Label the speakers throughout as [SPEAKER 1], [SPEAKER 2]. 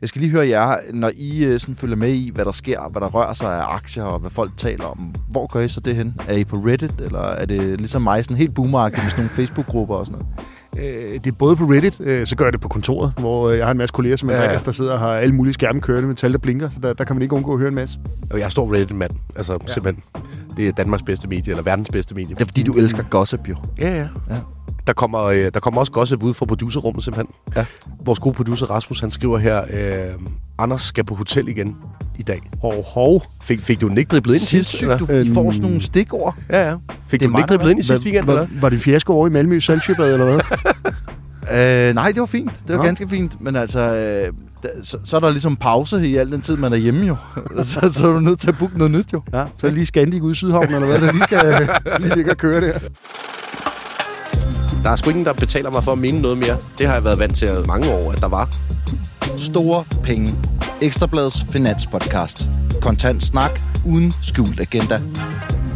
[SPEAKER 1] Jeg skal lige høre jer, når I øh, sådan følger med i, hvad der sker, hvad der rører sig af aktier, og hvad folk taler om. Hvor gør I så det hen? Er I på Reddit, eller er det ligesom mig, sådan helt boomeragtigt med sådan nogle Facebook-grupper og sådan noget?
[SPEAKER 2] Øh, det er både på Reddit, øh, så gør jeg det på kontoret, hvor øh, jeg har en masse kolleger, som
[SPEAKER 1] Ja,
[SPEAKER 2] ja, der sidder og har alle mulige skærme kørende med tal, der blinker, så der, der kan man ikke undgå at høre en masse.
[SPEAKER 3] Og jeg er stor Reddit-mand. Altså, ja. simpelthen. Det er Danmarks bedste medie, eller verdens bedste medie.
[SPEAKER 1] Det er fordi, du elsker gossip, jo.
[SPEAKER 3] Ja, ja.
[SPEAKER 1] Ja.
[SPEAKER 3] Der kommer, øh, der kommer også gossip ud fra producerrummet, simpelthen.
[SPEAKER 1] Ja.
[SPEAKER 3] Vores gode producer Rasmus, han skriver her, øh, Anders skal på hotel igen i dag.
[SPEAKER 2] Hov, hov.
[SPEAKER 3] Fik, fik du den ikke driblet ind sidst? Eller?
[SPEAKER 1] du I får sådan nogle stikord.
[SPEAKER 3] Ja, ja. Fik
[SPEAKER 1] Det er
[SPEAKER 3] du den ikke driblet ind i sidste weekend,
[SPEAKER 2] var,
[SPEAKER 3] eller?
[SPEAKER 2] var det en fiasko over i Malmø i Sandsjøbad, eller hvad?
[SPEAKER 1] Øh, nej, det var fint. Det var
[SPEAKER 2] Nå.
[SPEAKER 1] ganske fint. Men altså, øh, da, så, så er der ligesom pause i al den tid, man er hjemme jo. så, så er du nødt til at booke noget nyt jo.
[SPEAKER 2] Ja, så er det lige Scandic ude i Sydhavn, eller hvad, der lige skal lige ligge og køre der.
[SPEAKER 3] Der er sgu ingen, der betaler mig for at mene noget mere. Det har jeg været vant til mange år, at der var.
[SPEAKER 1] Store penge. Ekstrabladets finanspodcast. Kontant snak uden skjult agenda.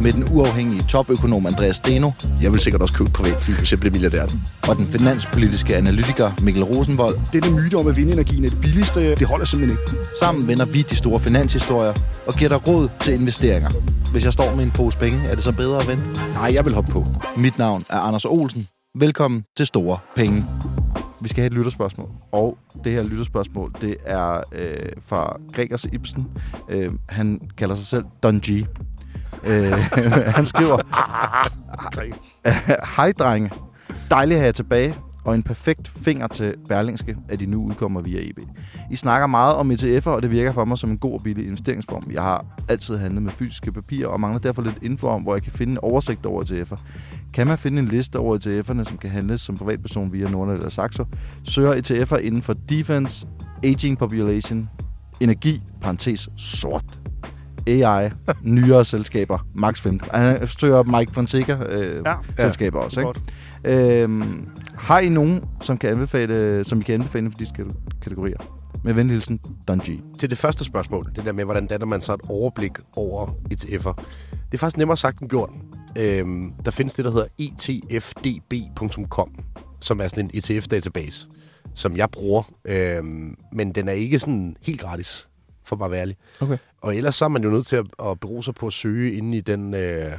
[SPEAKER 1] Med den uafhængige topøkonom Andreas Steno
[SPEAKER 3] Jeg vil sikkert også købe et privat fly, hvis jeg blev milliardær.
[SPEAKER 1] og den finanspolitiske analytiker Mikkel Rosenvold.
[SPEAKER 2] Det der myte om, at vindenergien er det billigste, det holder simpelthen ikke.
[SPEAKER 1] Sammen vender vi de store finanshistorier og giver dig råd til investeringer. Hvis jeg står med en pose penge, er det så bedre at vente?
[SPEAKER 3] Nej, jeg vil hoppe på.
[SPEAKER 1] Mit navn er Anders Olsen. Velkommen til Store Penge. Vi skal have et lytterspørgsmål, og det her lytterspørgsmål, det er øh, fra Gregers Ibsen. Øh, han kalder sig selv Don G. Øh, han skriver, Hej drenge, dejligt at have jer tilbage, og en perfekt finger til Berlingske, at de nu udkommer via EB. I snakker meget om ETF'er, og det virker for mig som en god og billig investeringsform. Jeg har altid handlet med fysiske papirer, og mangler derfor lidt info om, hvor jeg kan finde en oversigt over ETF'er. Kan man finde en liste over ETF'erne, som kan handles som privatperson via Nordnet eller Saxo? Søger ETF'er inden for defense, aging population, energi, parentes, sort, AI, nyere selskaber, max 15. Han søger Mike Fonseca øh, ja,
[SPEAKER 2] Ja,
[SPEAKER 1] selskaber også, ikke? Øhm, har I nogen, som, kan anbefale, som I kan anbefale for disse kate- kategorier? Med venlig hilsen, Don G.
[SPEAKER 3] Til det første spørgsmål, det der med, hvordan danner man så et overblik over ETF'er. Det er faktisk nemmere sagt end gjort. Øhm, der findes det, der hedder etfdb.com, som er sådan en ETF-database, som jeg bruger. Øhm, men den er ikke sådan helt gratis, for bare at være ærlig.
[SPEAKER 1] Okay.
[SPEAKER 3] Og ellers så er man jo nødt til at, at bero sig på at søge inde i den øh,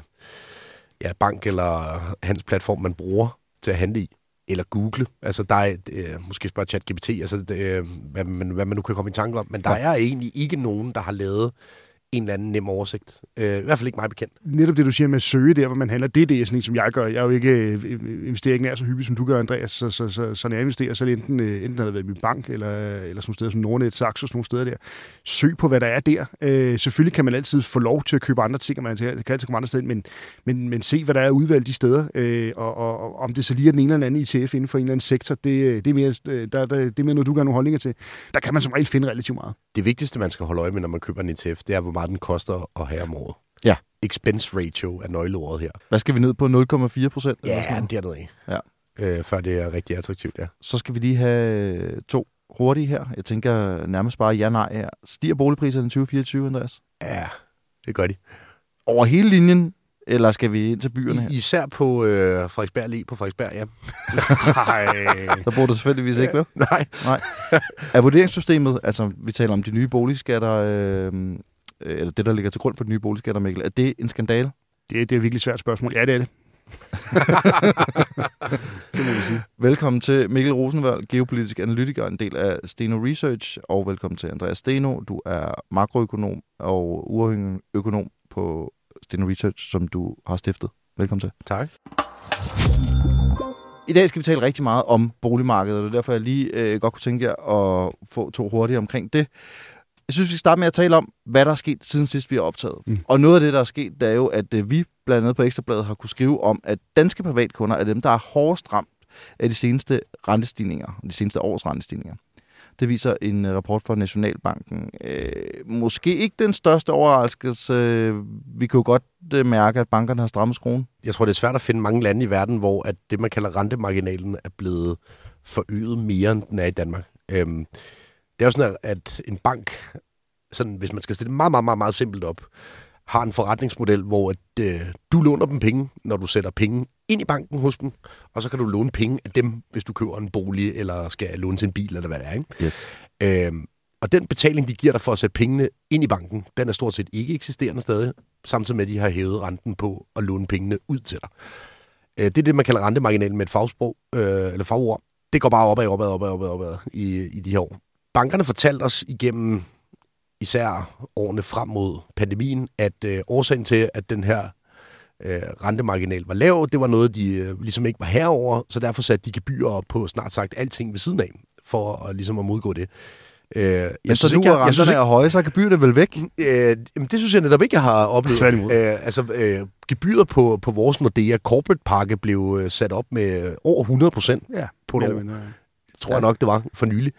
[SPEAKER 3] ja, bank eller hans platform, man bruger til at handle i. Eller Google. Altså, der er, øh, måske spørge ChatGPT, altså, det, øh, hvad, man, hvad man nu kan komme i tanke om. Men der er egentlig ikke nogen, der har lavet en eller anden nem oversigt. Øh, I hvert fald ikke mig bekendt.
[SPEAKER 2] Netop det, du siger med at søge der, hvor man handler, det er det, sådan, en, som jeg gør. Jeg er jo ikke øh, investerer ikke nær så hyppigt, som du gør, Andreas. Så, så, så, så når jeg investerer, så er det enten, øh, enten har det været i min bank, eller, eller sådan steder som Nordnet, Saxo, sådan nogle steder der. Søg på, hvad der er der. Øh, selvfølgelig kan man altid få lov til at købe andre ting, og man kan altid komme andre steder, men, men, men se, hvad der er udvalgt de steder, øh, og, og, og, om det så lige er den ene eller anden ETF inden for en eller anden sektor, det, det, er, mere, øh, der, der, det er mere noget, du gør nogle holdninger til. Der kan man som regel finde relativt meget.
[SPEAKER 3] Det vigtigste, man skal holde øje med, når man køber en ETF, det er, hvor meget den koster at have om året.
[SPEAKER 1] Ja.
[SPEAKER 3] Expense ratio er nøgleordet her.
[SPEAKER 1] Hvad skal vi ned på? 0,4 procent?
[SPEAKER 3] Ja, dernede af.
[SPEAKER 1] Ja.
[SPEAKER 3] Øh, før det er rigtig attraktivt, ja.
[SPEAKER 1] Så skal vi lige have øh, to hurtige her. Jeg tænker nærmest bare ja-nej her. Stiger boligpriserne i 2024, Andreas?
[SPEAKER 3] Ja, det gør de.
[SPEAKER 1] Over hele linjen, eller skal vi ind til byerne her?
[SPEAKER 3] Især på øh, Frederiksberg lige på Frederiksberg, ja.
[SPEAKER 2] Nej.
[SPEAKER 1] Der bor du selvfølgelig ikke, vel?
[SPEAKER 3] Nej.
[SPEAKER 1] Nej. Er vurderingssystemet, altså vi taler om de nye boligskatter, øh, eller det, der ligger til grund for de nye boligskatter, Mikkel, er det en skandale?
[SPEAKER 2] Det, det er et virkelig svært spørgsmål. Ja, det er det. det må vi sige.
[SPEAKER 1] Velkommen til Mikkel Rosenvald, geopolitisk analytiker, en del af Steno Research, og velkommen til Andreas Steno. Du er makroøkonom og uafhængig økonom på Steno Research, som du har stiftet. Velkommen til.
[SPEAKER 3] Tak.
[SPEAKER 1] I dag skal vi tale rigtig meget om boligmarkedet, og det er derfor, jeg lige øh, godt kunne tænke jer at få to hurtige omkring det. Jeg synes, vi skal starte med at tale om, hvad der er sket siden sidst, vi har optaget. Mm. Og noget af det, der er sket, det er jo, at øh, vi blandt andet på Ekstrabladet har kunne skrive om, at danske privatkunder er dem, der er hårdest ramt af de seneste rentestigninger, de seneste års rentestigninger. Det viser en øh, rapport fra Nationalbanken. Øh, måske ikke den største overraskelse. Vi kunne godt øh, mærke, at bankerne har strammet skruen.
[SPEAKER 3] Jeg tror, det er svært at finde mange lande i verden, hvor at det, man kalder rentemarginalen, er blevet forøget mere, end den er i Danmark. Øhm, det er jo sådan, at en bank, sådan, hvis man skal stille det meget, meget, meget, meget simpelt op, har en forretningsmodel, hvor at, øh, du låner dem penge, når du sætter penge ind i banken hos dem, og så kan du låne penge af dem, hvis du køber en bolig, eller skal låne til en bil, eller hvad det er. Ikke?
[SPEAKER 1] Yes.
[SPEAKER 3] Øhm, Og den betaling, de giver dig for at sætte pengene ind i banken, den er stort set ikke eksisterende stadig, samtidig med, at de har hævet renten på at låne pengene ud til dig. Øh, det er det, man kalder rentemarginalen med et fagsprog, øh, eller fagord. Det går bare opad, opad, opad, opad, opad i, i de her år. Bankerne fortalte os igennem især årene frem mod pandemien, at øh, årsagen til, at den her øh, rentemarginal var lav, det var noget, de øh, ligesom ikke var herover, så derfor satte de gebyrer op på snart sagt alting ved siden af, for at, ligesom at modgå det.
[SPEAKER 1] Øh, Men så nu er renterne er høje, så er gebyret vel væk?
[SPEAKER 3] Øh, det synes jeg netop ikke, jeg har oplevet. Øh, altså, øh, gebyret på, på vores Nordea Corporate Pakke blev øh, sat op med over 100 procent
[SPEAKER 2] ja,
[SPEAKER 3] på et år. Tror jeg nok, det var for nylig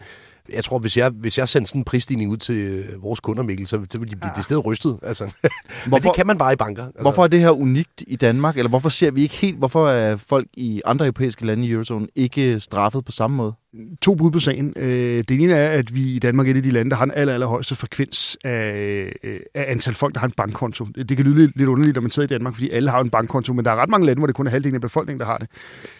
[SPEAKER 3] jeg tror, hvis jeg, hvis jeg sendte sådan en prisstigning ud til øh, vores kunder, Mikkel, så, så ville de blive ja. det sted rystet. Altså. Hvorfor, Men det kan man bare i banker. Altså.
[SPEAKER 1] Hvorfor er det her unikt i Danmark? Eller hvorfor ser vi ikke helt, hvorfor er folk i andre europæiske lande i Eurozone ikke straffet på samme måde?
[SPEAKER 2] To bud på sagen. Øh, det ene er, at vi i Danmark er et af de lande, der har en aller, allerhøjeste frekvens af, øh, af antal folk, der har en bankkonto. Det kan lyde lidt underligt, når man sidder i Danmark, fordi alle har en bankkonto, men der er ret mange lande, hvor det kun er halvdelen af befolkningen, der har det.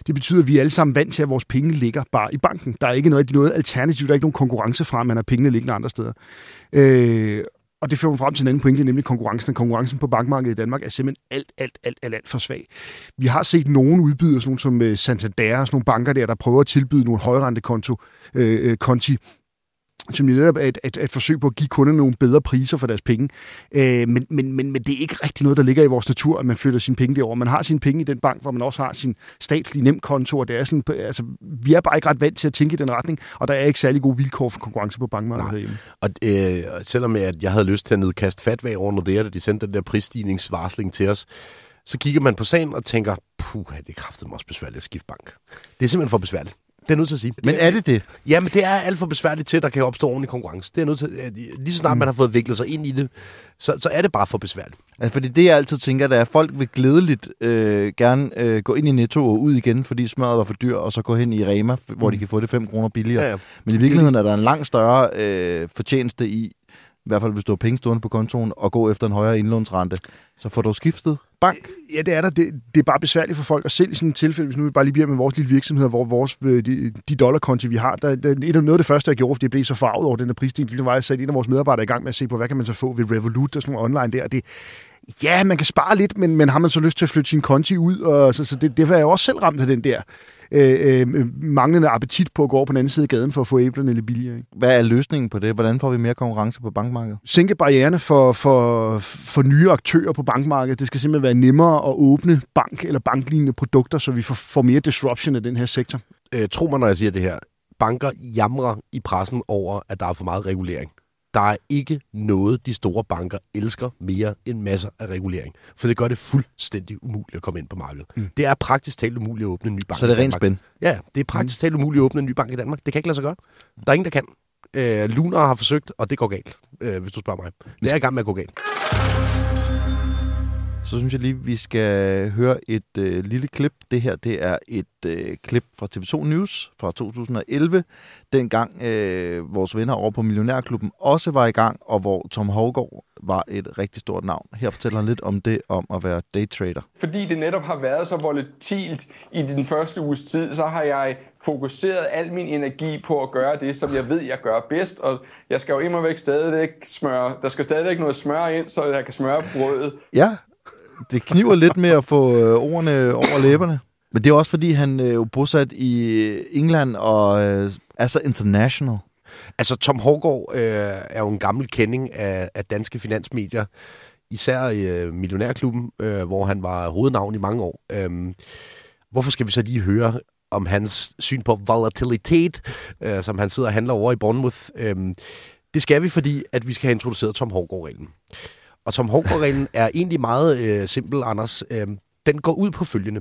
[SPEAKER 2] Det betyder, at vi er alle sammen vant til, at vores penge ligger bare i banken. Der er ikke noget, noget alternativ, der er ikke nogen konkurrence fra, at man har pengene liggende andre steder. Øh, og det fører mig frem til en anden pointe, nemlig konkurrencen. Konkurrencen på bankmarkedet i Danmark er simpelthen alt, alt, alt, alt, alt for svag. Vi har set nogle udbydere, sådan nogle som øh, Santander, sådan nogle banker der, der prøver at tilbyde nogle højrentekonto, øh, øh konti, som netop er et, et, et forsøg på at give kunderne nogle bedre priser for deres penge. Øh, men, men, men, men det er ikke rigtig noget, der ligger i vores natur, at man flytter sine penge derover. Man har sine penge i den bank, hvor man også har sin statslige nemkonto, og det er sådan, altså, vi er bare ikke ret vant til at tænke i den retning, og der er ikke særlig gode vilkår for konkurrence på bankmarkedet herhjemme.
[SPEAKER 3] Og øh, selvom jeg, jeg havde lyst til at nedkaste fatvæg over Nordea, da de sendte den der prisstigningsvarsling til os, så kigger man på sagen og tænker, puh, det er kraftigt også besværligt at skifte bank. Det er simpelthen for besværligt. Det er nødt til at sige.
[SPEAKER 1] Men er det det?
[SPEAKER 3] Ja, men det er alt for besværligt til, at der kan opstå ordentlig konkurrence. Det er nødt til, lige så snart mm. man har fået viklet sig ind i det, så, så er det bare for besværligt.
[SPEAKER 1] Altså, fordi det, jeg altid tænker, det er, at folk vil glædeligt øh, gerne øh, gå ind i Netto og ud igen, fordi smøret var for dyr, og så gå hen i Rema, hvor mm. de kan få det 5 kroner billigere. Ja, ja. Men i virkeligheden er der en langt større øh, fortjeneste i, i hvert fald hvis du har penge stående på kontoen, og gå efter en højere indlånsrente, så får du skiftet bank.
[SPEAKER 2] Ja, det er der. Det, det er bare besværligt for folk at selv i sådan et tilfælde, hvis nu vi bare lige bliver med vores lille virksomhed, hvor vores, øh, de, de dollarkonti, vi har, der, der, noget af det første, jeg gjorde, fordi jeg blev så farvet over den der prisstigning, det var, at jeg satte en af vores medarbejdere i gang med at se på, hvad kan man så få ved Revolut og sådan noget online der. Det, ja, man kan spare lidt, men, men har man så lyst til at flytte sin konti ud, og så, så det, det var jeg også selv ramt af den der øh, øh, manglende appetit på at gå over på den anden side af gaden for at få æblerne lidt billigere. Ikke?
[SPEAKER 1] Hvad er løsningen på det? Hvordan får vi mere konkurrence på bankmarkedet?
[SPEAKER 2] Sænke barriererne for, for, for nye aktører på bankmarkedet. Det skal simpelthen være nemmere at åbne bank- eller banklignende produkter, så vi får, får mere disruption af den her sektor.
[SPEAKER 3] Øh, tro mig, når jeg siger det her. Banker jamrer i pressen over, at der er for meget regulering. Der er ikke noget, de store banker elsker mere end masser af regulering. For det gør det fuldstændig umuligt at komme ind på markedet. Mm. Det er praktisk talt umuligt at åbne en ny bank
[SPEAKER 1] Så det er rent spænd?
[SPEAKER 3] Ja, det er praktisk talt umuligt at åbne en ny bank i Danmark. Det kan ikke lade sig gøre. Der er ingen, der kan. Øh, Lunar har forsøgt, og det går galt, øh, hvis du spørger mig. Det er i gang med at gå galt
[SPEAKER 1] så synes jeg lige, vi skal høre et øh, lille klip. Det her det er et øh, klip fra TV2 News fra 2011, dengang øh, vores venner over på Millionærklubben også var i gang, og hvor Tom Hovgaard var et rigtig stort navn. Her fortæller han lidt om det, om at være daytrader.
[SPEAKER 4] Fordi det netop har været så volatilt i den første uges tid, så har jeg fokuseret al min energi på at gøre det, som jeg ved, jeg gør bedst, og jeg skal jo immer væk stadigvæk smøre, der skal stadigvæk noget smør ind, så jeg kan smøre brødet.
[SPEAKER 1] Ja, det kniver lidt med at få øh, ordene over læberne. Men det er også, fordi han øh, er jo bosat i England og øh, er så international.
[SPEAKER 3] Altså, Tom Hårgaard øh, er jo en gammel kending af, af danske finansmedier, især i øh, Millionærklubben, øh, hvor han var hovednavn i mange år. Øh, hvorfor skal vi så lige høre om hans syn på volatilitet, øh, som han sidder og handler over i Bournemouth? Øh, det skal vi, fordi at vi skal have introduceret Tom Hårgaard-reglen. Og Tom Hågård-reglen er egentlig meget øh, simpel, Anders. Øh, den går ud på følgende.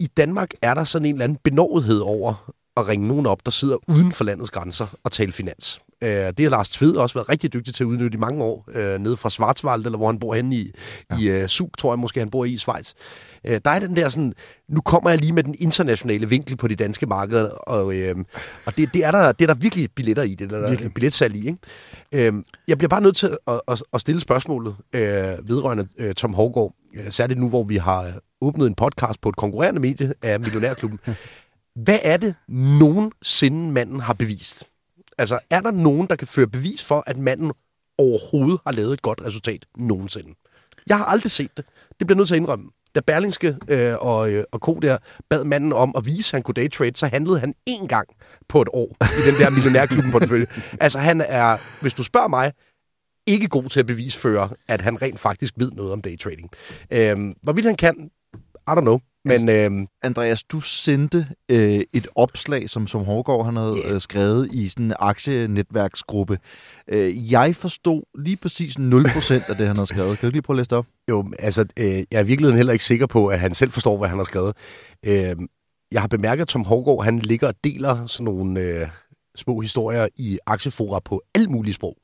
[SPEAKER 3] I Danmark er der sådan en eller anden benådethed over at ringe nogen op, der sidder uden for landets grænser og tale finans. Øh, det har Lars Tved også været rigtig dygtig til at udnytte i mange år, øh, nede fra Schwarzwald, eller hvor han bor henne i, ja. i uh, Zug, tror jeg måske, han bor i i Schweiz. Øh, der er den der sådan, nu kommer jeg lige med den internationale vinkel på de danske markeder, og, øh, og det, det, er der, det er der virkelig billetter i, det der, der virkelig. billetsalg i. Ikke? Øh, jeg bliver bare nødt til at, at, at stille spørgsmålet øh, vedrørende øh, Tom Hårgaard, øh, særligt nu, hvor vi har åbnet en podcast på et konkurrerende medie af Millionærklubben. Hvad er det nogensinde manden har bevist? Altså, er der nogen, der kan føre bevis for, at manden overhovedet har lavet et godt resultat nogensinde? Jeg har aldrig set det. Det bliver nødt til at indrømme. Da Berlingske øh, og, øh, og Ko der bad manden om at vise, at han kunne daytrade, så handlede han én gang på et år i den der millionærklubben portefølje. Altså, han er, hvis du spørger mig, ikke god til at bevisføre, at han rent faktisk ved noget om daytrading. Øh, hvorvidt han kan, I don't know. Men øh,
[SPEAKER 1] Andreas, du sendte øh, et opslag, som, som Hårgaard han havde
[SPEAKER 3] Ja.
[SPEAKER 1] øh, skrevet i sådan en aktienetværksgruppe. Øh, jeg forstod lige præcis 0% af det, han havde skrevet. Kan du lige prøve at læse det op?
[SPEAKER 3] Jo, altså, øh, jeg er i virkeligheden heller ikke sikker på, at han selv forstår, hvad han har skrevet. Øh, jeg har bemærket, at Tom Hårgaard, han ligger og deler sådan nogle øh, små historier i aktiefora på alle mulige sprog.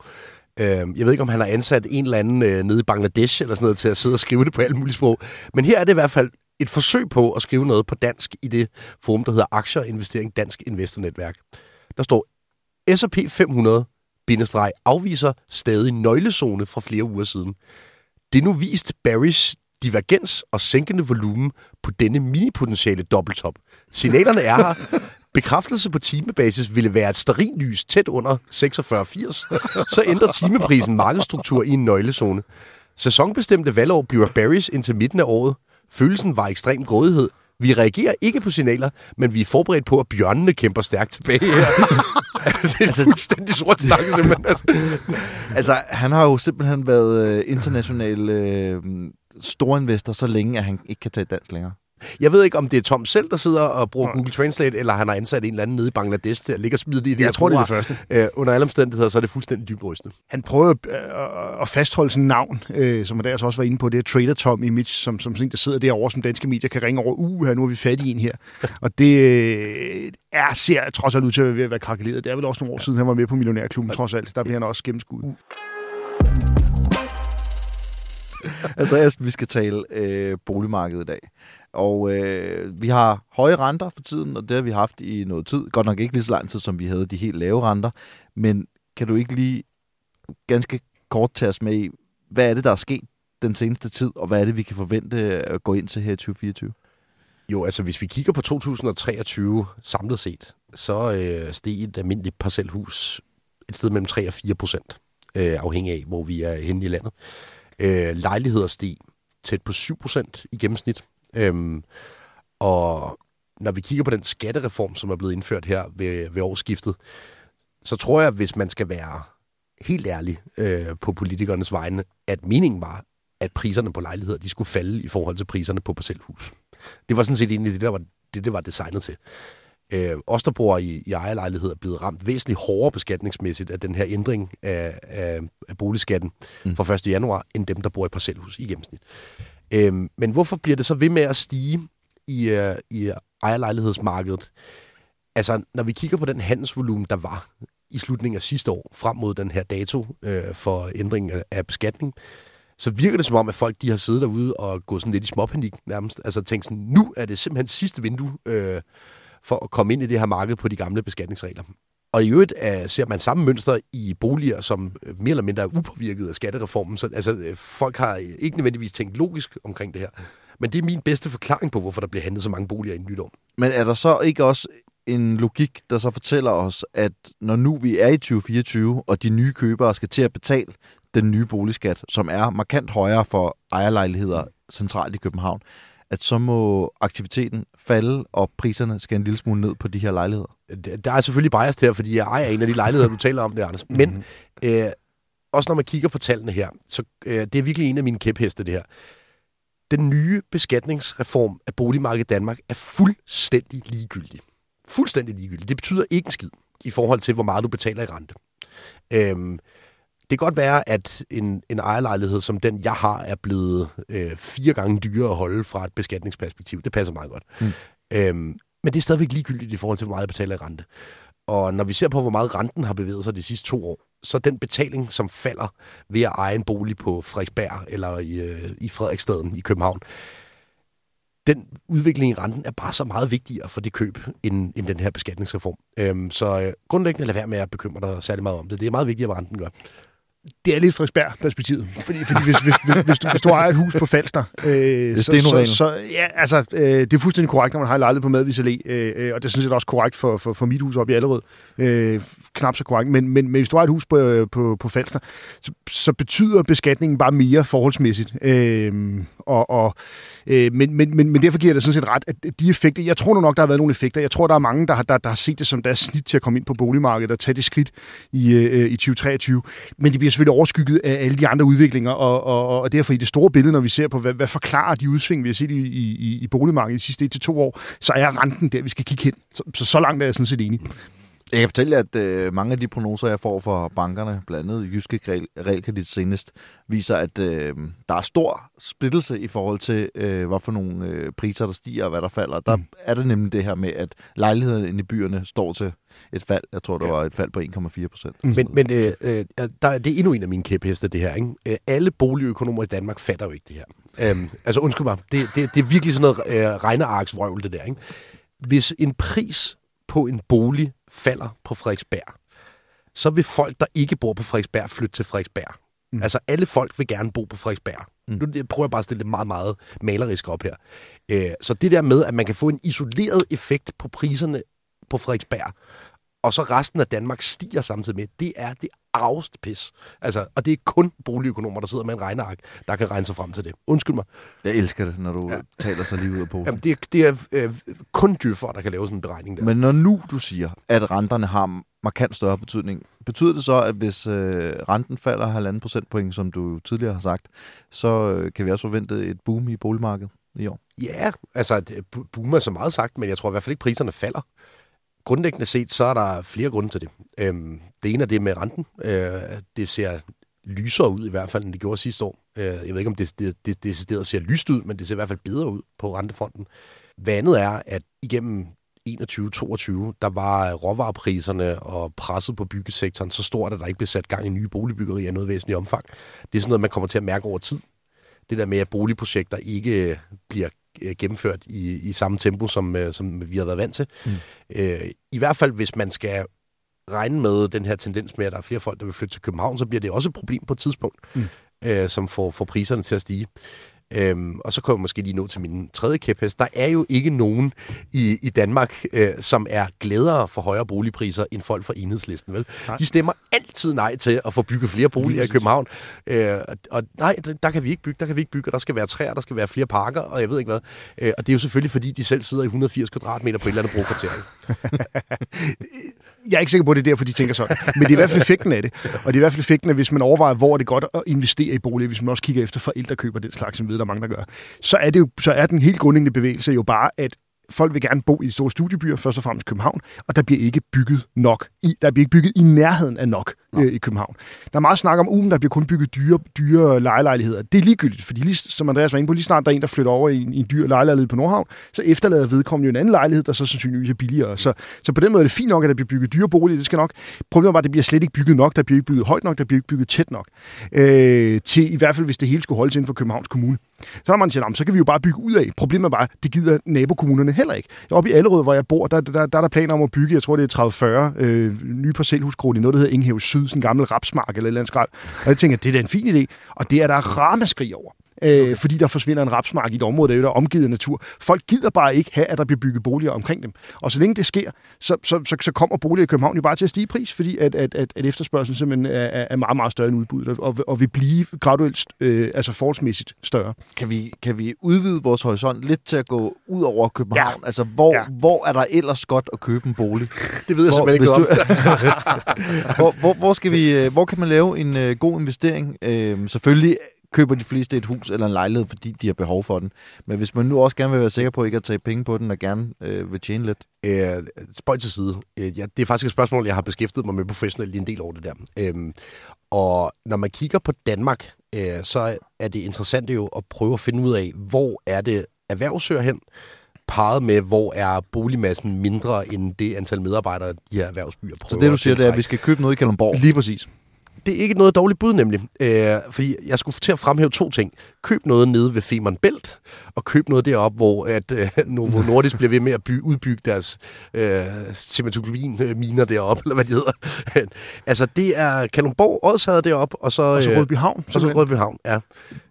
[SPEAKER 3] Øh, jeg ved ikke, om han har ansat en eller anden øh, nede i Bangladesh eller sådan noget til at sidde og skrive det på alle mulige sprog. Men her er det i hvert fald et forsøg på at skrive noget på dansk i det forum, der hedder Aktier og Investering Dansk Investornetværk. Der står S&P 500 bindestreg afviser stadig nøglezone fra flere uger siden. Det er nu vist Barrys divergens og sænkende volumen på denne minipotentiale dobbelttop. Signalerne er her. Bekræftelse på timebasis ville være et sterinlys tæt under 46,80. Så ændrer timeprisen markedsstruktur i en nøglezone. Sæsonbestemte valgår bliver Barrys indtil midten af året. Følelsen var ekstrem grådighed. Vi reagerer ikke på signaler, men vi er forberedt på, at bjørnene kæmper stærkt tilbage her. det er fuldstændig sort snak, simpelthen. Altså.
[SPEAKER 1] Altså, han har jo simpelthen været øh, international øh, storinvestor så længe, at han ikke kan tage dansk længere.
[SPEAKER 3] Jeg ved ikke, om det er Tom selv, der sidder og bruger Google Translate, eller han har ansat en eller anden nede i Bangladesh til at ligge og smide det i det
[SPEAKER 2] Jeg
[SPEAKER 3] her
[SPEAKER 2] tror, det er det første.
[SPEAKER 3] Øh, under alle omstændigheder, så er det fuldstændig dybrystende.
[SPEAKER 2] Han prøvede øh, at- fastholde sin navn, øh, som Andreas også var inde på, det er Trader Tom Image, som, som sådan der sidder derovre, som danske medier kan ringe over, uh, her, nu er vi fat i en her. Og det øh, er, ser trods alt ud til at være krakeleret. Det er vel også nogle år siden, han var med på Millionærklubben, trods alt. Der bliver han også gennemskuddet.
[SPEAKER 1] Andreas, vi skal tale øh, boligmarkedet i dag. Og øh, vi har høje renter for tiden, og det har vi haft i noget tid. Godt nok ikke lige så lang tid, som vi havde de helt lave renter. Men kan du ikke lige ganske kort tage os med i, hvad er det, der er sket den seneste tid, og hvad er det, vi kan forvente at gå ind til her i 2024?
[SPEAKER 3] Jo, altså hvis vi kigger på 2023 samlet set, så øh, steg et almindeligt parcelhus et sted mellem 3 og 4 procent, øh, afhængig af, hvor vi er henne i landet. Øh, lejligheder steg tæt på 7 procent i gennemsnit. Øhm, og når vi kigger på den skattereform, som er blevet indført her ved, ved årsskiftet, så tror jeg, hvis man skal være helt ærlig øh, på politikernes vegne, at meningen var, at priserne på lejligheder de skulle falde i forhold til priserne på parcelhus. Det var sådan set egentlig det, der var, det, det var designet til. Øh, os, der bor i, i ejerlejlighed, er blevet ramt væsentligt hårdere beskatningsmæssigt af den her ændring af, af, af boligskatten mm. fra 1. januar, end dem, der bor i parcelhus i gennemsnit. Øhm, men hvorfor bliver det så ved med at stige i, øh, i ejerlejlighedsmarkedet? Altså, når vi kigger på den handelsvolumen, der var i slutningen af sidste år, frem mod den her dato øh, for ændring af, af beskatning, så virker det som om, at folk de har siddet derude og gået sådan lidt i småpanik nærmest. Altså tænkt sådan, nu er det simpelthen sidste vindue øh, for at komme ind i det her marked på de gamle beskatningsregler. Og i øvrigt uh, ser man samme mønster i boliger, som øh, mere eller mindre er upåvirket af skattereformen. Så altså, øh, folk har ikke nødvendigvis tænkt logisk omkring det her. Men det er min bedste forklaring på, hvorfor der bliver handlet så mange boliger i nytår.
[SPEAKER 1] Men er der så ikke også en logik, der så fortæller os, at når nu vi er i 2024, og de nye købere skal til at betale den nye boligskat, som er markant højere for ejerlejligheder centralt i København, at så må aktiviteten falde, og priserne skal en lille smule ned på de her lejligheder?
[SPEAKER 3] Der er selvfølgelig bias her, fordi jeg ejer en af de lejligheder, du taler om det, Anders. Men øh, også når man kigger på tallene her, så øh, det er virkelig en af mine kæpheste, det her. Den nye beskatningsreform af boligmarkedet i Danmark er fuldstændig ligegyldig. Fuldstændig ligegyldig. Det betyder ikke en skid i forhold til, hvor meget du betaler i rente. Øhm, det kan godt være, at en, en ejerlejlighed som den, jeg har, er blevet øh, fire gange dyrere at holde fra et beskatningsperspektiv. Det passer meget godt. Mm. Øhm, men det er stadigvæk ligegyldigt i forhold til, hvor meget jeg betaler i rente. Og når vi ser på, hvor meget renten har bevæget sig de sidste to år, så den betaling, som falder ved at eje en bolig på Frederiksberg eller i, øh, i Frederiksstaden i København, den udvikling i renten er bare så meget vigtigere for det køb, end, end den her beskatningsreform. Øhm, så øh, grundlæggende lad være med at bekymre dig særlig meget om det. Det er meget vigtigere, hvad renten gør.
[SPEAKER 2] Det er lidt Frederiksberg-perspektivet. Fordi, fordi hvis, hvis, hvis, hvis, du, hvis du har et hus på Falster, øh, så, så, så, ja, altså, øh, det er fuldstændig korrekt, når man har lejlighed på Madvis Allé, øh, øh, og det sådan set også korrekt for, for, for mit hus op i Allerød. Øh, knap så korrekt. Men, men, men hvis du har et hus på, øh, på, på Falster, så, så betyder beskatningen bare mere forholdsmæssigt. Øh, og, og, øh, men, men, men, men derfor giver det sådan set ret, at de effekter, jeg tror nu nok, der har været nogle effekter. Jeg tror, der er mange, der har, der, der har set det som deres snit til at komme ind på boligmarkedet og tage det skridt i, øh, øh i 2023. Men det bliver selvfølgelig overskygget af alle de andre udviklinger, og, og, og derfor i det store billede, når vi ser på, hvad, hvad forklarer de udsving, vi har set i, i, i boligmarkedet de sidste et til to år, så er renten der, vi skal kigge hen. Så, så, så langt er jeg sådan set enig.
[SPEAKER 1] Jeg kan fortælle, at øh, mange af de prognoser, jeg får fra bankerne, blandt andet Jyske Realkredit senest, viser, at øh, der er stor splittelse i forhold til, øh, hvad for nogle øh, priser, der stiger og hvad der falder. Der mm. er det nemlig det her med, at lejligheden inde i byerne står til et fald. Jeg tror, der var et fald på 1,4 procent.
[SPEAKER 3] Men, men øh, øh, der, det er endnu en af mine kæpheste, det her. Ikke? Øh, alle boligøkonomer i Danmark fatter jo ikke det her. Øhm, altså undskyld mig, det, det, det er virkelig sådan noget øh, regnearksvrøvl, det der. Ikke? Hvis en pris på en bolig falder på Frederiksberg, så vil folk, der ikke bor på Frederiksberg, flytte til Frederiksberg. Mm. Altså alle folk vil gerne bo på Frederiksberg. Mm. Nu prøver jeg bare at stille det meget, meget malerisk op her. Øh, så det der med, at man kan få en isoleret effekt på priserne på Frederiksberg, og så resten af Danmark stiger samtidig med, det er det arveste pis. Altså, og det er kun boligøkonomer, der sidder med en regneark, der kan regne sig frem til det. Undskyld mig.
[SPEAKER 1] Jeg elsker det, når du ja. taler så lige ud af posen.
[SPEAKER 3] Jamen, det, er, det er øh, kun dyr der kan lave sådan en beregning der.
[SPEAKER 1] Men når nu du siger, at renterne har markant større betydning, betyder det så, at hvis øh, renten falder halvanden procentpoint, som du tidligere har sagt, så øh, kan vi også forvente et boom i boligmarkedet i år?
[SPEAKER 3] Ja, altså boom er så meget sagt, men jeg tror i hvert fald ikke, priserne falder grundlæggende set, så er der flere grunde til det. Øhm, det ene er det med renten. Øh, det ser lysere ud i hvert fald, end det gjorde sidste år. Øh, jeg ved ikke, om det, det, det, det ser lyst ud, men det ser i hvert fald bedre ud på rentefronten. Hvad andet er, at igennem 21-22, der var råvarepriserne og presset på byggesektoren så stort, at der ikke blev sat gang i nye boligbyggerier i noget væsentligt omfang. Det er sådan noget, man kommer til at mærke over tid. Det der med, at boligprojekter ikke bliver gennemført i, i samme tempo, som, øh, som vi har været vant til. Mm. Øh, I hvert fald, hvis man skal regne med den her tendens med, at der er flere folk, der vil flytte til København, så bliver det også et problem på et tidspunkt, mm. øh, som får, får priserne til at stige. Øhm, og så kommer jeg måske lige nå til min tredje kæphest. Der er jo ikke nogen i, i Danmark, øh, som er glædere for højere boligpriser end folk fra enhedslisten. Vel? Nej. De stemmer altid nej til at få bygget flere boliger i København. Øh, og nej, der kan vi ikke bygge, der kan vi ikke bygge, og der skal være træer, der skal være flere parker, og jeg ved ikke hvad. Øh, og det er jo selvfølgelig, fordi de selv sidder i 180 kvadratmeter på et eller andet brokvarter.
[SPEAKER 2] jeg er ikke sikker på, at det er derfor, de tænker sådan. Men det er i hvert fald effekten af det. Og det er i hvert fald effekten af, hvis man overvejer, hvor er det godt at investere i boliger, hvis man også kigger efter forældre køber den slags, som ved, der er mange, der gør. Så er, det jo, så er den helt grundlæggende bevægelse jo bare, at folk vil gerne bo i de store studiebyer, først og fremmest København, og der bliver ikke bygget nok. I, der bliver ikke bygget i nærheden af nok øh, i København. Der er meget snak om, at der bliver kun bygget dyre, dyre lejelejligheder. Det er ligegyldigt, fordi lige, som Andreas var inde på, lige snart der er en, der flytter over i en, i en dyr lejlighed på Nordhavn, så efterlader vedkommende jo en anden lejlighed, der så sandsynligvis er billigere. Så, så på den måde er det fint nok, at der bliver bygget dyre boliger. Det skal nok. Problemet bare, at det bliver slet ikke bygget nok. Der bliver ikke bygget højt nok. Der bliver ikke bygget tæt nok. Øh, til i hvert fald, hvis det hele skulle holdes inden for Københavns Kommune. Så har man siger, så kan vi jo bare bygge ud af. Problemet er bare, det gider nabokommunerne heller ikke. Oppe i Allerød, hvor jeg bor, der, der, der, der er der planer om at bygge, jeg tror det er 30-40 øh, nye parcelhusgrunde i noget, der hedder Inghave Syd, sådan en gammel rapsmark eller et eller andet skrald. Og jeg tænker, det er da en fin idé. Og det er der ramaskrig over øh, fordi der forsvinder en rapsmark i et område, der er, omgivet af natur. Folk gider bare ikke have, at der bliver bygget boliger omkring dem. Og så længe det sker, så, så, så, så kommer boliger i København jo bare til at stige pris, fordi at, at, at, at efterspørgselen simpelthen er, er meget, meget større end udbuddet, og, og vil blive graduelt, øh, altså forholdsmæssigt større.
[SPEAKER 1] Kan vi, kan vi udvide vores horisont lidt til at gå ud over København? Ja. Altså, hvor, ja. hvor er der ellers godt at købe en bolig?
[SPEAKER 3] Det ved jeg hvor, simpelthen ikke
[SPEAKER 1] du... hvor, hvor, hvor, skal vi, øh, hvor kan man lave en uh, god investering? Uh, selvfølgelig køber de fleste et hus eller en lejlighed, fordi de har behov for den. Men hvis man nu også gerne vil være sikker på ikke at tage penge på den, og gerne øh, vil tjene lidt?
[SPEAKER 3] Øh, spøj til side. Øh, ja, det er faktisk et spørgsmål, jeg har beskæftiget mig med professionelt i en del over det der. Øh, og når man kigger på Danmark, øh, så er det interessant jo at prøve at finde ud af, hvor er det erhvervsøger hen, parret med, hvor er boligmassen mindre end det antal medarbejdere, de her erhvervsbyer prøver
[SPEAKER 1] Så det du siger, det er, at vi skal købe noget i Kalundborg?
[SPEAKER 2] Lige præcis
[SPEAKER 3] det er ikke noget dårligt bud nemlig. Øh, fordi jeg skulle til at fremhæve to ting. Køb noget nede ved Femern Bælt, og købe noget deroppe, hvor at øh, Novo Nordisk bliver ved med at by, udbygge deres øh, cementologin-miner deroppe, eller hvad de hedder. altså, det er Kalundborg, Odshavet deroppe, og så...
[SPEAKER 2] Og så
[SPEAKER 3] øh,
[SPEAKER 2] Rødby Havn.
[SPEAKER 3] og så Rødby Havn, ja.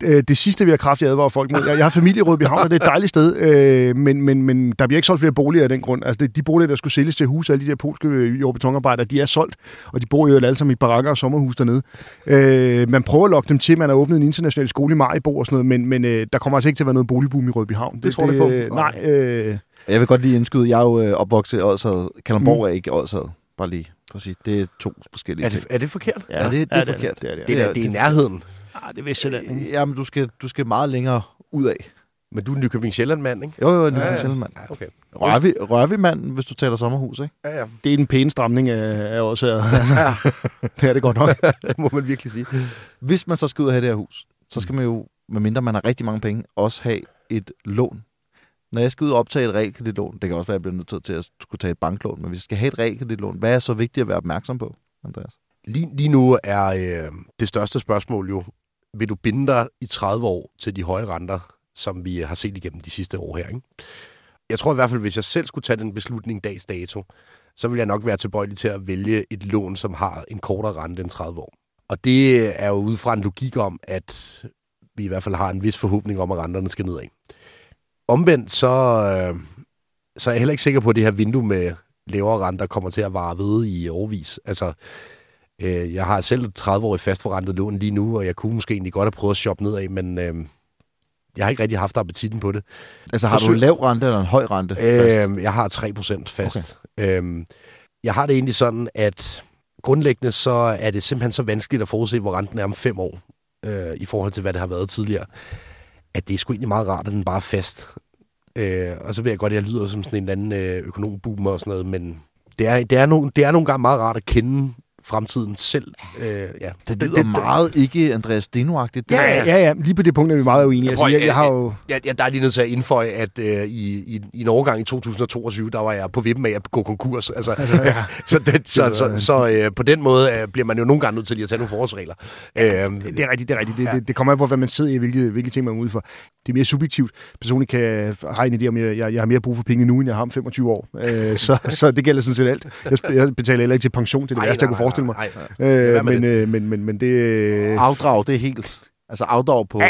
[SPEAKER 2] Øh, det sidste vil jeg kraftigt advare folk mod. Jeg, jeg har familie i Rødby Havn, og det er et dejligt sted, øh, men, men, men der bliver ikke solgt flere boliger af den grund. Altså, det, de boliger, der skulle sælges til hus, alle de der polske jord- og betonarbejdere, de er solgt, og de bor jo alle sammen i barakker og sommerhus dernede. Øh, man prøver at lokke dem til, man har åbnet en international skole i Maribo og sådan noget, men, men øh, der kommer altså ikke til at være noget boligboom i Rødby Havn.
[SPEAKER 3] Det tror ikke på?
[SPEAKER 2] øh, Nej, øh,
[SPEAKER 1] Jeg vil godt lige indskyde, jeg er jo øh, opvokset i Odshavet. Kalundborg er ikke Odshavet. Bare lige for at sige, det er to forskellige
[SPEAKER 3] Er
[SPEAKER 1] ting.
[SPEAKER 3] det, er det forkert?
[SPEAKER 1] Ja, det- det er
[SPEAKER 2] det
[SPEAKER 1] forkert.
[SPEAKER 2] Det er, det,
[SPEAKER 3] Det
[SPEAKER 2] er,
[SPEAKER 3] er, det er, det er i nærheden.
[SPEAKER 2] Ah, det er Vestjylland. ikke?
[SPEAKER 1] Ja, men du skal, du skal meget længere ud af.
[SPEAKER 3] Men du er Nykøbing Sjælland-mand, ikke?
[SPEAKER 1] Jo, jo, en
[SPEAKER 3] Ja,
[SPEAKER 1] ja,
[SPEAKER 3] ja.
[SPEAKER 1] ja. mand.
[SPEAKER 3] Ja, okay.
[SPEAKER 1] Rørvi, Rørvi mand, hvis du taler sommerhus, ikke?
[SPEAKER 3] Ja, ja.
[SPEAKER 2] Det er den pæne stramning af, af også her. Altså, det er det godt nok.
[SPEAKER 3] Det må man virkelig sige.
[SPEAKER 1] Hvis man så skal ud og have det her hus, så skal man jo, medmindre man har rigtig mange penge, også have et lån. Når jeg skal ud og optage et realkreditlån, det kan også være, at jeg bliver nødt til- at skulle tage et banklån, men hvis jeg skal have et realkreditlån, hvad er så vigtigt at være opmærksom på, Andreas?
[SPEAKER 3] Lige, lige nu er øh, det største spørgsmål jo, vil du binde dig i 30 år til de høje renter, som vi har set igennem de sidste år her? Ikke? Jeg tror i hvert fald, hvis jeg selv skulle tage den beslutning dags dato, så vil jeg nok være tilbøjelig til at vælge et lån, som har en kortere rente end 30 år. Og det er jo ud fra en logik om, at vi i hvert fald har en vis forhåbning om, at renterne skal nedad. Omvendt så, øh, så er jeg heller ikke sikker på, at det her vindue med lavere renter kommer til at vare ved i årvis. Altså, øh, jeg har selv et 30-årigt fastforrentet lån lige nu, og jeg kunne måske egentlig godt have prøvet at shoppe nedad, men øh, jeg har ikke rigtig haft appetitten på det.
[SPEAKER 1] Altså har du
[SPEAKER 3] Forsøg-
[SPEAKER 1] en lav rente eller en høj rente? først?
[SPEAKER 3] Øh, jeg har 3% fast. Okay. Øh, jeg har det egentlig sådan, at grundlæggende så er det simpelthen så vanskeligt at forudse, hvor renten er om fem år, øh, i forhold til, hvad det har været tidligere, at det er sgu egentlig meget rart, at den bare er fast. Øh, og så ved jeg godt, at jeg lyder som sådan en eller anden øh, økonomboomer og sådan noget, men det er, det, er nogle, det er nogle gange meget rart at kende fremtiden selv. Øh, ja.
[SPEAKER 1] Det lyder meget ikke Andreas Steno-agtigt.
[SPEAKER 3] Ja,
[SPEAKER 2] Ja, ja, ja. Lige på det punkt er vi meget uenige. Altså,
[SPEAKER 3] prøver-
[SPEAKER 2] jeg, jeg har jo...
[SPEAKER 3] Jeg, jeg, der er lige nødt til at indføje, at øh, i, i, i en overgang i 2022, der var jeg på vippen af at gå konkurs. Altså, ja. så det, så, så, så øh, på den måde øh, bliver man jo nogle gange nødt til lige at tage nogle forholdsregler. Øh,
[SPEAKER 2] Det er rigtigt, det er rigtigt. Det, ja. det, det kommer an på, hvad man sidder i, hvilke, hvilke ting man er ude for. Det er mere subjektivt. Personligt kan jeg har en idé om, at jeg, jeg, jeg har mere brug for penge nu, end jeg har om 25 år. Øh, så, så det gælder sådan set alt. Jeg, jeg betaler heller ikke til pension. Det er det
[SPEAKER 3] ej,
[SPEAKER 2] værste, jeg kunne forestille mig.
[SPEAKER 3] nej, nej.
[SPEAKER 2] Øh, men, øh, men, men, men det, øh,
[SPEAKER 1] Afdrag, det er helt... Altså afdrag på øh,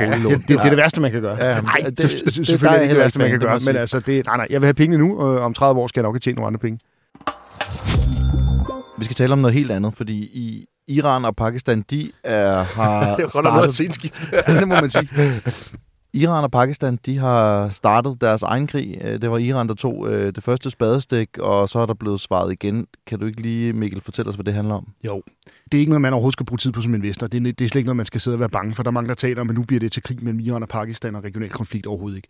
[SPEAKER 1] boliglån.
[SPEAKER 2] det, det, det er det værste, man kan gøre.
[SPEAKER 1] Ja,
[SPEAKER 2] Nej,
[SPEAKER 1] det-
[SPEAKER 2] det,
[SPEAKER 1] det-
[SPEAKER 2] det,
[SPEAKER 1] det-
[SPEAKER 2] selvfølgelig
[SPEAKER 1] der er
[SPEAKER 2] det det værste, man kan
[SPEAKER 1] det
[SPEAKER 2] gøre.
[SPEAKER 1] jeg
[SPEAKER 2] Men altså, det, nej, nej, jeg vil have pengene nu, og om 30 år skal jeg nok have tjent nogle andre penge.
[SPEAKER 1] Vi skal tale om noget helt andet, fordi i Iran og Pakistan, de er, har
[SPEAKER 3] Det er godt nok noget at
[SPEAKER 1] startet...
[SPEAKER 2] det må man sige.
[SPEAKER 1] Iran og Pakistan, de har startet deres egen krig. Øh, det var Iran, der tog øh, det første spadestik, og så er der blevet svaret igen. Kan du ikke lige, Mikkel, fortælle os, hvad det handler om?
[SPEAKER 2] Jo. Det er ikke noget, man overhovedet skal bruge tid på som investor. Det er, det er slet ikke noget, man skal sidde og være bange for. Der er mange, der taler om, at nu bliver det til krig mellem Iran og Pakistan og regional konflikt overhovedet ikke.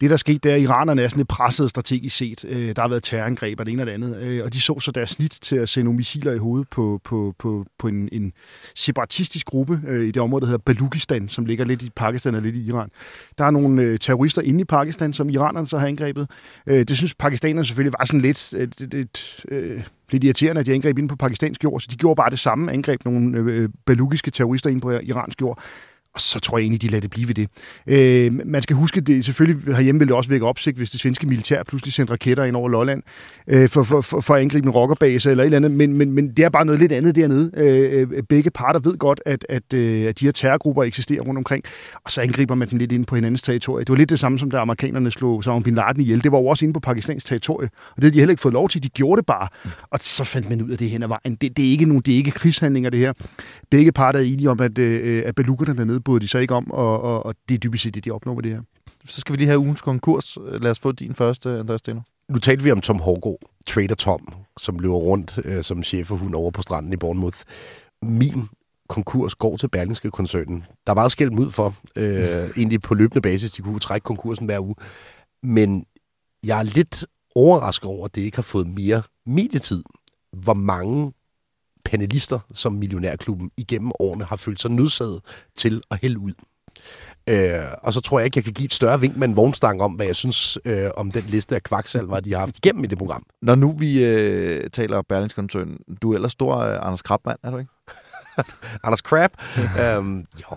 [SPEAKER 2] Det, der skete, det er, at iranerne er sådan lidt presset strategisk set. Øh, Der har været terrorangreb og det ene og det andet. Øh, Og de så så deres snit til at sende nogle missiler i hovedet på, på, på, på en, en separatistisk gruppe øh, i det område, der hedder Balukistan, som ligger lidt i Pakistan og lidt i Iran. Der er nogle øh, terrorister inde i Pakistan, som iranerne så har angrebet. Øh, det synes pakistanerne selvfølgelig var sådan lidt, øh, lidt, lidt, øh, lidt irriterende, at de angreb ind på pakistansk jord, så de gjorde bare det samme, angreb nogle øh, øh balukiske terrorister ind på iransk jord. Og så tror jeg egentlig, de lader det blive ved det. Øh, man skal huske, det selvfølgelig herhjemme vil det også vække opsigt, hvis det svenske militær pludselig sendte raketter ind over Lolland øh, for, for, for, for at angribe en rockerbase eller et eller andet. Men, men, men det er bare noget lidt andet dernede. Øh, øh begge parter ved godt, at, at, øh, at de her terrorgrupper eksisterer rundt omkring, og så angriber man dem lidt ind på hinandens territorie. Det var lidt det samme, som da amerikanerne slog Osama Bin Laden ihjel. Det var jo også inde på Pakistans territorie, og det havde de heller ikke fået lov til. De gjorde det bare, og så fandt man ud af det hen ad vejen. Det, det, er, ikke nogen, det er ikke krigshandlinger, det her. Begge parter er enige om, at, øh, øh at belukkerne dernede bryder de så ikke om, og, og, og det er dybest set det, de opnår med det her.
[SPEAKER 1] Så skal vi lige have ugens konkurs. Lad os få din første, Andreas Steno.
[SPEAKER 3] Nu talte vi om Tom Hårgaard, Trader Tom, som løber rundt øh, som chefhund over på stranden i Bournemouth. Min konkurs går til Berlingske koncernen. Der var skældt ud for, øh, egentlig på løbende basis, de kunne trække konkursen hver uge. Men jeg er lidt overrasket over, at det ikke har fået mere medietid. Hvor mange panelister, som Millionærklubben igennem årene har følt sig nødsaget til at hælde ud. Øh, og så tror jeg ikke, jeg kan give et større vink med en vognstang om, hvad jeg synes øh, om den liste af kvaksalver, de har haft igennem i det program.
[SPEAKER 1] Når nu vi øh, taler Berlingskoncernen, du er ellers stor øh, Anders Krabmand, er du ikke?
[SPEAKER 3] Anders Crab. øhm, jo,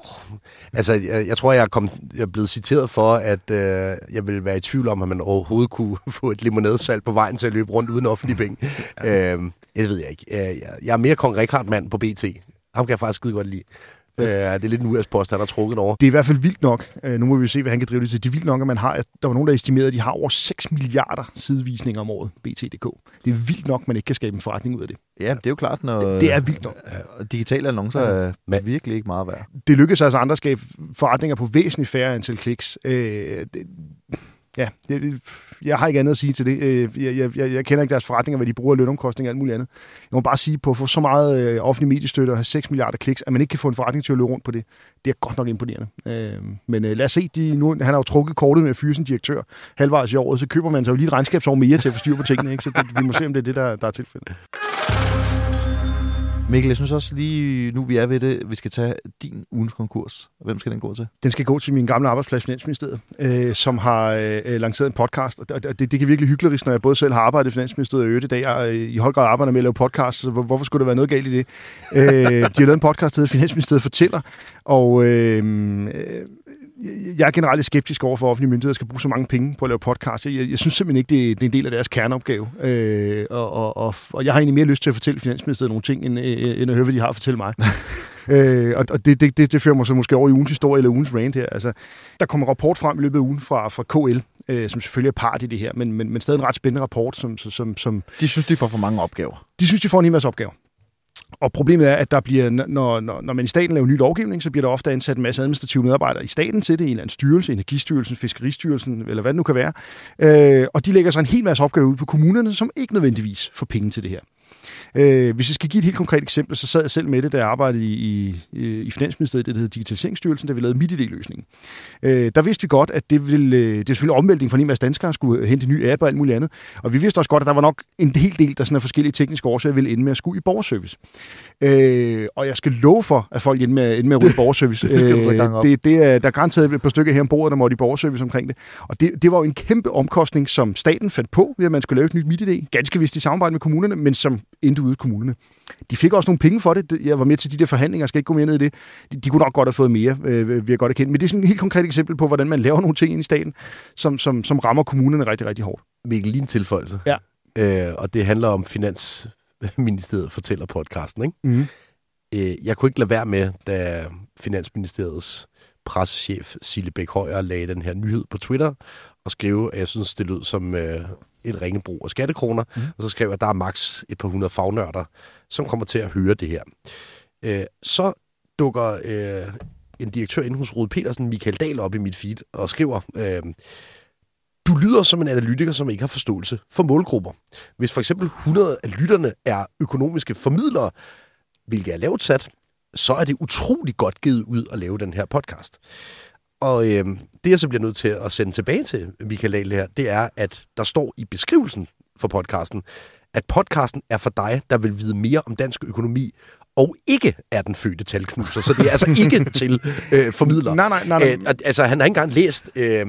[SPEAKER 3] altså, jeg, jeg tror, jeg er, kommet, jeg er blevet citeret for, at øh, jeg vil være i tvivl om, at man overhovedet kunne få et limonadesal på vejen til at løbe rundt uden offentlige penge. øhm, jeg ved jeg ikke. Jeg, jeg er mere kong Richard mand på BT. Ham kan jeg faktisk skide godt lide. Øh, det er lidt en uærspost, han har trukket over.
[SPEAKER 2] Det er i hvert fald vildt nok. Øh, nu må vi se, hvad han kan drive det til. Det er vildt nok, at man har, der var nogen, der estimerede, at de har over 6 milliarder sidevisninger om året, BT.dk. Det er vildt nok, man ikke kan skabe en forretning ud af det.
[SPEAKER 1] Ja, det er jo klart, når...
[SPEAKER 2] Det, det er vildt nok.
[SPEAKER 1] Digitale annoncer altså, er virkelig ikke meget værd.
[SPEAKER 2] Det lykkedes altså andre at skabe forretninger på væsentligt færre antal kliks. Øh, det, ja, jeg, jeg har ikke andet at sige til det. Øh, jeg, jeg, jeg, jeg kender ikke deres forretninger, hvad de bruger lønomkostninger og alt muligt andet. Jeg må bare sige, på at få så meget øh, offentlig mediestøtte og have 6 milliarder kliks, at man ikke kan få en forretning til at løbe rundt på det, det er godt nok imponerende. Øh, men øh, lad os se, de, nu, han har jo trukket kortet med at fyre sin direktør halvvejs i året, så køber man sig jo lige et regnskabsår mere til at få styr på tingene. Ikke? Så det, vi må se, om det er det, der, der er tilfældet.
[SPEAKER 1] Mikkel, jeg synes også lige nu, vi er ved det, vi skal tage din ugens konkurs. Hvem skal den gå til?
[SPEAKER 2] Den skal gå til min gamle arbejdsplads, Finansministeriet, øh, som har øh, lanceret en podcast. Og det, det kan virkelig hyggeligt, når jeg både selv har arbejdet i Finansministeriet og øvrigt i dag. Jeg øh, i høj grad arbejder med at lave podcast, så hvorfor skulle der være noget galt i det? Øh, de har lavet en podcast, der hedder Finansministeriet fortæller, og øh, jeg er generelt skeptisk over for, at offentlige myndigheder skal bruge så mange penge på at lave podcast. Jeg, jeg synes simpelthen ikke, det er, det er en del af deres kerneopgave. Øh, og, og, og, og jeg har egentlig mere lyst til at fortælle Finansministeriet nogle ting, end, end at høre, hvad de har at fortælle mig. øh, og og det, det, det, det fører mig så måske over i ugens historie eller ugens rant her. Altså, der kommer rapport frem i løbet af ugen fra, fra KL, øh, som selvfølgelig er part i det her, men, men, men stadig en ret spændende rapport. Som, som, som,
[SPEAKER 1] de synes, de får for mange opgaver.
[SPEAKER 2] De synes, de får en hel masse opgaver. Og problemet er, at der bliver, når, når, når man i staten laver ny lovgivning, så bliver der ofte ansat en masse administrative medarbejdere i staten til det, en eller anden styrelse, Energistyrelsen, Fiskeristyrelsen, eller hvad det nu kan være. Øh, og de lægger så en hel masse opgaver ud på kommunerne, som ikke nødvendigvis får penge til det her. Øh, hvis jeg skal give et helt konkret eksempel, så sad jeg selv med det, da jeg arbejdede i, i, i Finansministeriet, det hedder Digitaliseringsstyrelsen, da vi lavede MIDI-løsningen. Øh, der vidste vi godt, at det ville, øh, det er selvfølgelig omvæltning for en masse danskere, skulle hente en ny app og alt muligt andet. Og vi vidste også godt, at der var nok en hel del, der sådan af forskellige tekniske årsager ville ende med at skulle i borgerservice. Øh, og jeg skal love for, at folk ender med, ender med at ryge borgerservice.
[SPEAKER 1] det,
[SPEAKER 2] øh, det, det er, der er garanteret et par stykker her om bordet, der måtte i borgerservice omkring det. Og det, det var jo en kæmpe omkostning, som staten fandt på, ved at man skulle lave et nyt MIDI, ganske vist i samarbejde med kommunerne, men som endte ude i kommunerne. De fik også nogle penge for det. Jeg var med til de der forhandlinger, jeg skal ikke gå mere ned i det. De, de kunne nok godt have fået mere, øh, vi har godt erkendt. Men det er sådan et helt konkret eksempel på, hvordan man laver nogle ting ind i staten, som, som, som rammer kommunerne rigtig, rigtig hårdt.
[SPEAKER 3] Mikkel, lige en tilføjelse.
[SPEAKER 2] Ja.
[SPEAKER 3] Øh, og det handler om Finansministeriet fortæller podcasten, ikke?
[SPEAKER 2] Mm.
[SPEAKER 3] Øh, jeg kunne ikke lade være med, da Finansministeriets pressechef Sille Bæk Højer lagde den her nyhed på Twitter og skrev, at jeg synes, det lød som øh, en ringebrug af skattekroner. Mm. Og så skrev jeg, at der er maks et par hundrede fagnørder, som kommer til at høre det her. Øh, så dukker øh, en direktør inde hos Rode Petersen, Michael Dahl, op i mit feed og skriver, øh, du lyder som en analytiker, som ikke har forståelse for målgrupper. Hvis for eksempel 100 af lytterne er økonomiske formidlere, hvilket er lavt sat, så er det utrolig godt givet ud at lave den her podcast. Og øh, det, jeg så bliver nødt til at sende tilbage til Michael Dahl her, det er, at der står i beskrivelsen for podcasten, at podcasten er for dig, der vil vide mere om dansk økonomi, og ikke er den fødte talknuser. Så det er altså ikke til øh, formidler.
[SPEAKER 2] Nej, nej, nej. nej.
[SPEAKER 3] Æ, altså, han har ikke engang læst øh,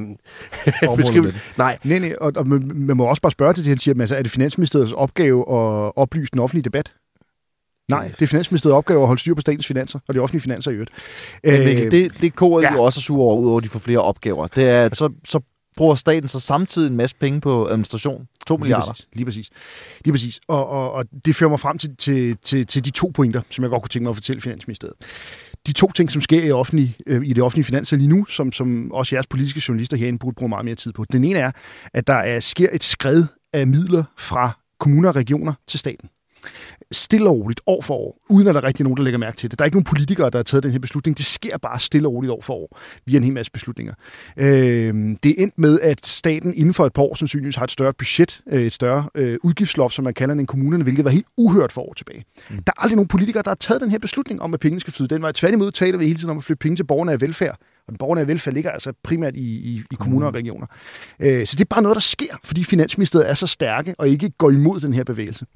[SPEAKER 3] beskrivelsen. Nej.
[SPEAKER 2] Nej, nej, og, og man må også bare spørge til det, han siger, altså, er det Finansministeriets opgave at oplyse den offentlige debat? Nej, det er Finansministeriets opgave at holde styr på statens finanser, og de offentlige finanser i øvrigt.
[SPEAKER 1] Men Mikkel, det, det koger ja. jo også sur over, udover at de får flere opgaver. Det er, at så, så bruger staten så samtidig en masse penge på administration. 2 milliarder.
[SPEAKER 2] Lige præcis. Lige præcis. Og, og, og det fører mig frem til, til, til, til de to pointer, som jeg godt kunne tænke mig at fortælle Finansministeriet. De to ting, som sker i, offentlige, øh, i det offentlige finanser lige nu, som, som også jeres politiske journalister herinde burde bruge meget mere tid på. Den ene er, at der er, sker et skred af midler fra kommuner og regioner til staten stille og roligt, år for år, uden at der er rigtig nogen, der lægger mærke til det. Der er ikke nogen politikere, der har taget den her beslutning. Det sker bare stille og roligt år for år, via en hel masse beslutninger. Øh, det er endt med, at staten inden for et par år sandsynligvis har et større budget, øh, et større øh, udgiftsloft, som man kalder den en kommunerne, hvilket var helt uhørt for år tilbage. Mm. Der er aldrig nogen politikere, der har taget den her beslutning om, at pengene skal flyde den vej. Tværtimod taler vi hele tiden om at flytte penge til borgerne af velfærd. Og den borgerne af velfærd ligger altså primært i, i, i kommuner og regioner. Øh, så det er bare noget, der sker, fordi Finansministeriet er så stærke og ikke går imod den her bevægelse.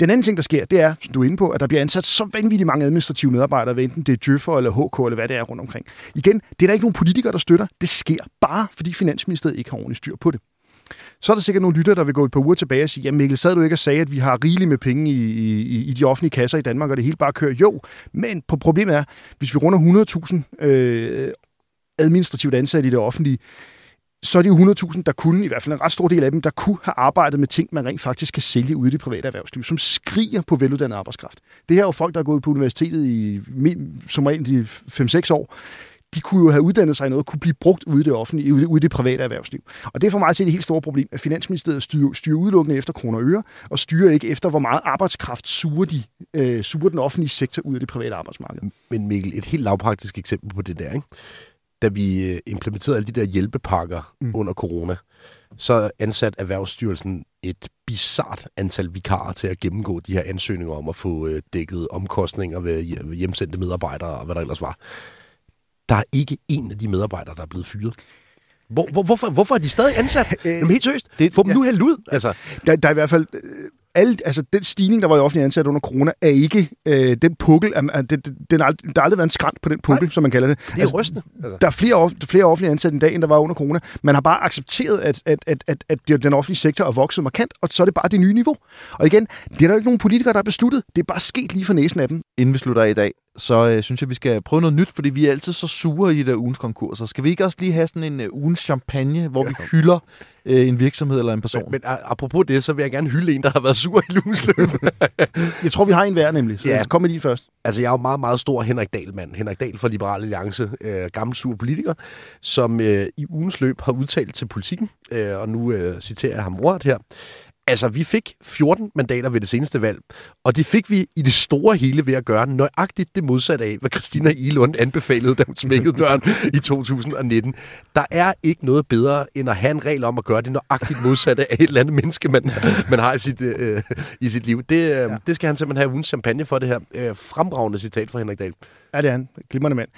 [SPEAKER 2] Den anden ting, der sker, det er, som du er inde på, at der bliver ansat så vanvittigt mange administrative medarbejdere, hvad enten det er Djøffer eller HK eller hvad det er rundt omkring. Igen, det er der ikke nogen politikere, der støtter. Det sker bare, fordi Finansministeriet ikke har ordentligt styr på det. Så er der sikkert nogle lytter, der vil gå et par uger tilbage og sige, ja Mikkel, sad du ikke og sagde, at vi har rigeligt med penge i, i, i de offentlige kasser i Danmark, og det hele bare kører? Jo, men på problemet er, hvis vi runder 100.000 øh, administrativt ansatte i det offentlige, så er det jo 100.000, der kunne, i hvert fald en ret stor del af dem, der kunne have arbejdet med ting, man rent faktisk kan sælge ude i det private erhvervsliv, som skriger på veluddannet arbejdskraft. Det her er jo folk, der er gået på universitetet i som regel de 5-6 år. De kunne jo have uddannet sig i noget, kunne blive brugt ude i det offentlige, ude i det private erhvervsliv. Og det er for mig til et helt stort problem, at Finansministeriet styrer, styrer udelukkende efter kroner og øre, og styrer ikke efter, hvor meget arbejdskraft suger, de, øh, suger den offentlige sektor ud af det private arbejdsmarked.
[SPEAKER 3] Men Mikkel, et helt lavpraktisk eksempel på det der, ikke? Da vi øh, implementerede alle de der hjælpepakker mm. under corona, så ansat Erhvervsstyrelsen et bizart antal vikarer til at gennemgå de her ansøgninger om at få øh, dækket omkostninger ved hjemsendte medarbejdere og hvad der ellers var. Der er ikke en af de medarbejdere, der er blevet fyret. Hvor, hvor, hvorfor, hvorfor er de stadig ansat? Jamen helt seriøst. Det, Få dem ja. nu helt ud. Altså.
[SPEAKER 2] Der, der er i hvert fald øh, alle, altså, den stigning, der var i offentlig ansat under corona, er ikke øh, den pukkel. Er, er, den, den er, der har aldrig været en skrant på den pukkel, Nej, som man kalder det.
[SPEAKER 3] Det er altså, rystende.
[SPEAKER 2] Altså. Der er flere, off, flere offentlige ansatte i dag, end der var under corona. Man har bare accepteret, at, at, at, at, at den offentlige sektor er vokset markant, og så er det bare det nye niveau. Og igen, det er der jo ikke nogen politikere, der har besluttet. Det er bare sket lige for næsen af dem.
[SPEAKER 1] Inden vi slutter i dag, så øh, synes jeg, vi skal prøve noget nyt, fordi vi er altid så sure i de der ugens konkurser. Skal vi ikke også lige have sådan en uh, ugens champagne, hvor vi hylder uh, en virksomhed eller en person?
[SPEAKER 3] Men, men apropos det, så vil jeg gerne hylde en, der har været sur i ugens løb.
[SPEAKER 2] jeg tror, vi har en hver nemlig, så ja. kom med din først.
[SPEAKER 3] Altså, jeg er jo meget, meget stor Henrik Dahl-mand. Henrik Dahl fra Liberale Alliance, øh, gammel sur politiker, som øh, i ugens løb har udtalt til politikken, øh, og nu øh, citerer jeg ham ordet her, Altså, vi fik 14 mandater ved det seneste valg, og det fik vi i det store hele ved at gøre nøjagtigt det modsatte af, hvad Christina Ilund anbefalede, da hun smækkede døren i 2019. Der er ikke noget bedre, end at have en regel om at gøre det nøjagtigt modsatte af et eller andet menneske, man, man har i sit, øh, i sit liv. Det, øh, ja. det skal han simpelthen have ugen champagne for, det her øh, fremragende citat fra Henrik Dahl.
[SPEAKER 2] Ja, det er han. Glimrende mand.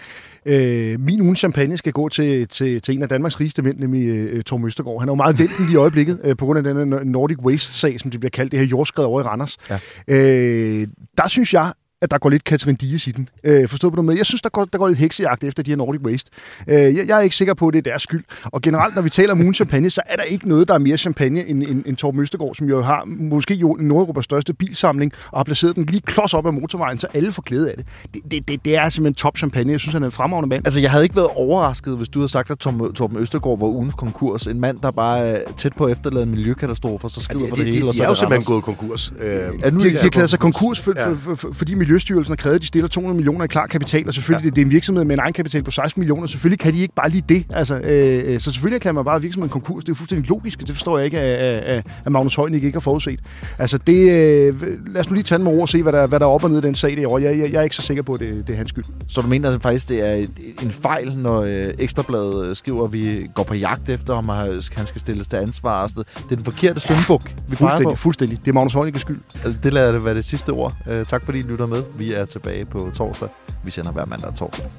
[SPEAKER 2] Øh, min ugen champagne skal gå til, til, til en af Danmarks rigeste mænd, nemlig øh, Torm Østergaard. Han er jo meget vendt i øjeblikket, øh, på grund af den Nordic Waste-sag, som det bliver kaldt, det her jordskred over i Randers. Ja. Øh, der synes jeg, at der går lidt Catherine Dias i den. Øh, forstået på noget med. Jeg synes, der går, der går lidt heksejagt efter de her Nordic Waste. Øh, jeg, jeg er ikke sikker på, at det er deres skyld. Og generelt, når vi taler om ugen champagne, så er der ikke noget, der er mere champagne end, end, end Torben Østergaard, som jo har måske jo Nordeuropas største bilsamling, og har placeret den lige klods op ad motorvejen, så alle får glæde af det. Det, det, det, det er simpelthen top champagne. Jeg synes, han er en fremragende mand.
[SPEAKER 1] Altså, jeg havde ikke været overrasket, hvis du havde sagt, at Torben Østergaard var ugens konkurs. En mand, der bare er tæt på efterladet en miljøkatastrofe, så skrider ja, for det, det hele.
[SPEAKER 3] De, de, de er jo simpelthen gået konkurs.
[SPEAKER 2] Øh, ja, nu de, de, de har sig konkurs, for, for, for, for, fordi Miljøstyrelsen har krævet, stiller 200 millioner i klar kapital, og selvfølgelig, ja. det, det er en virksomhed med en egenkapital på 16 millioner, selvfølgelig kan de ikke bare lige det. Altså, øh, øh så selvfølgelig kan man bare virksomheden konkurs. Det er jo fuldstændig logisk, det forstår jeg ikke, at, at Magnus Højnik ikke har forudset. Altså, det, øh, lad os nu lige tage den med ord og se, hvad der, hvad der er op og ned i den sag derovre. Jeg, jeg, jeg er ikke så sikker på, at det, det er hans skyld.
[SPEAKER 1] Så du mener at faktisk, det er en fejl, når øh, Ekstrabladet skriver, at vi går på jagt efter ham, og han skal stilles til ansvar? Det er den forkerte syndbuk, vi
[SPEAKER 2] fuldstændig, fuldstændig. Det er Magnus Højniks skyld.
[SPEAKER 1] Altså, det lader det være det sidste ord. Uh, tak fordi I lytter med. Vi er tilbage på torsdag. Vi sender hver mandag og torsdag.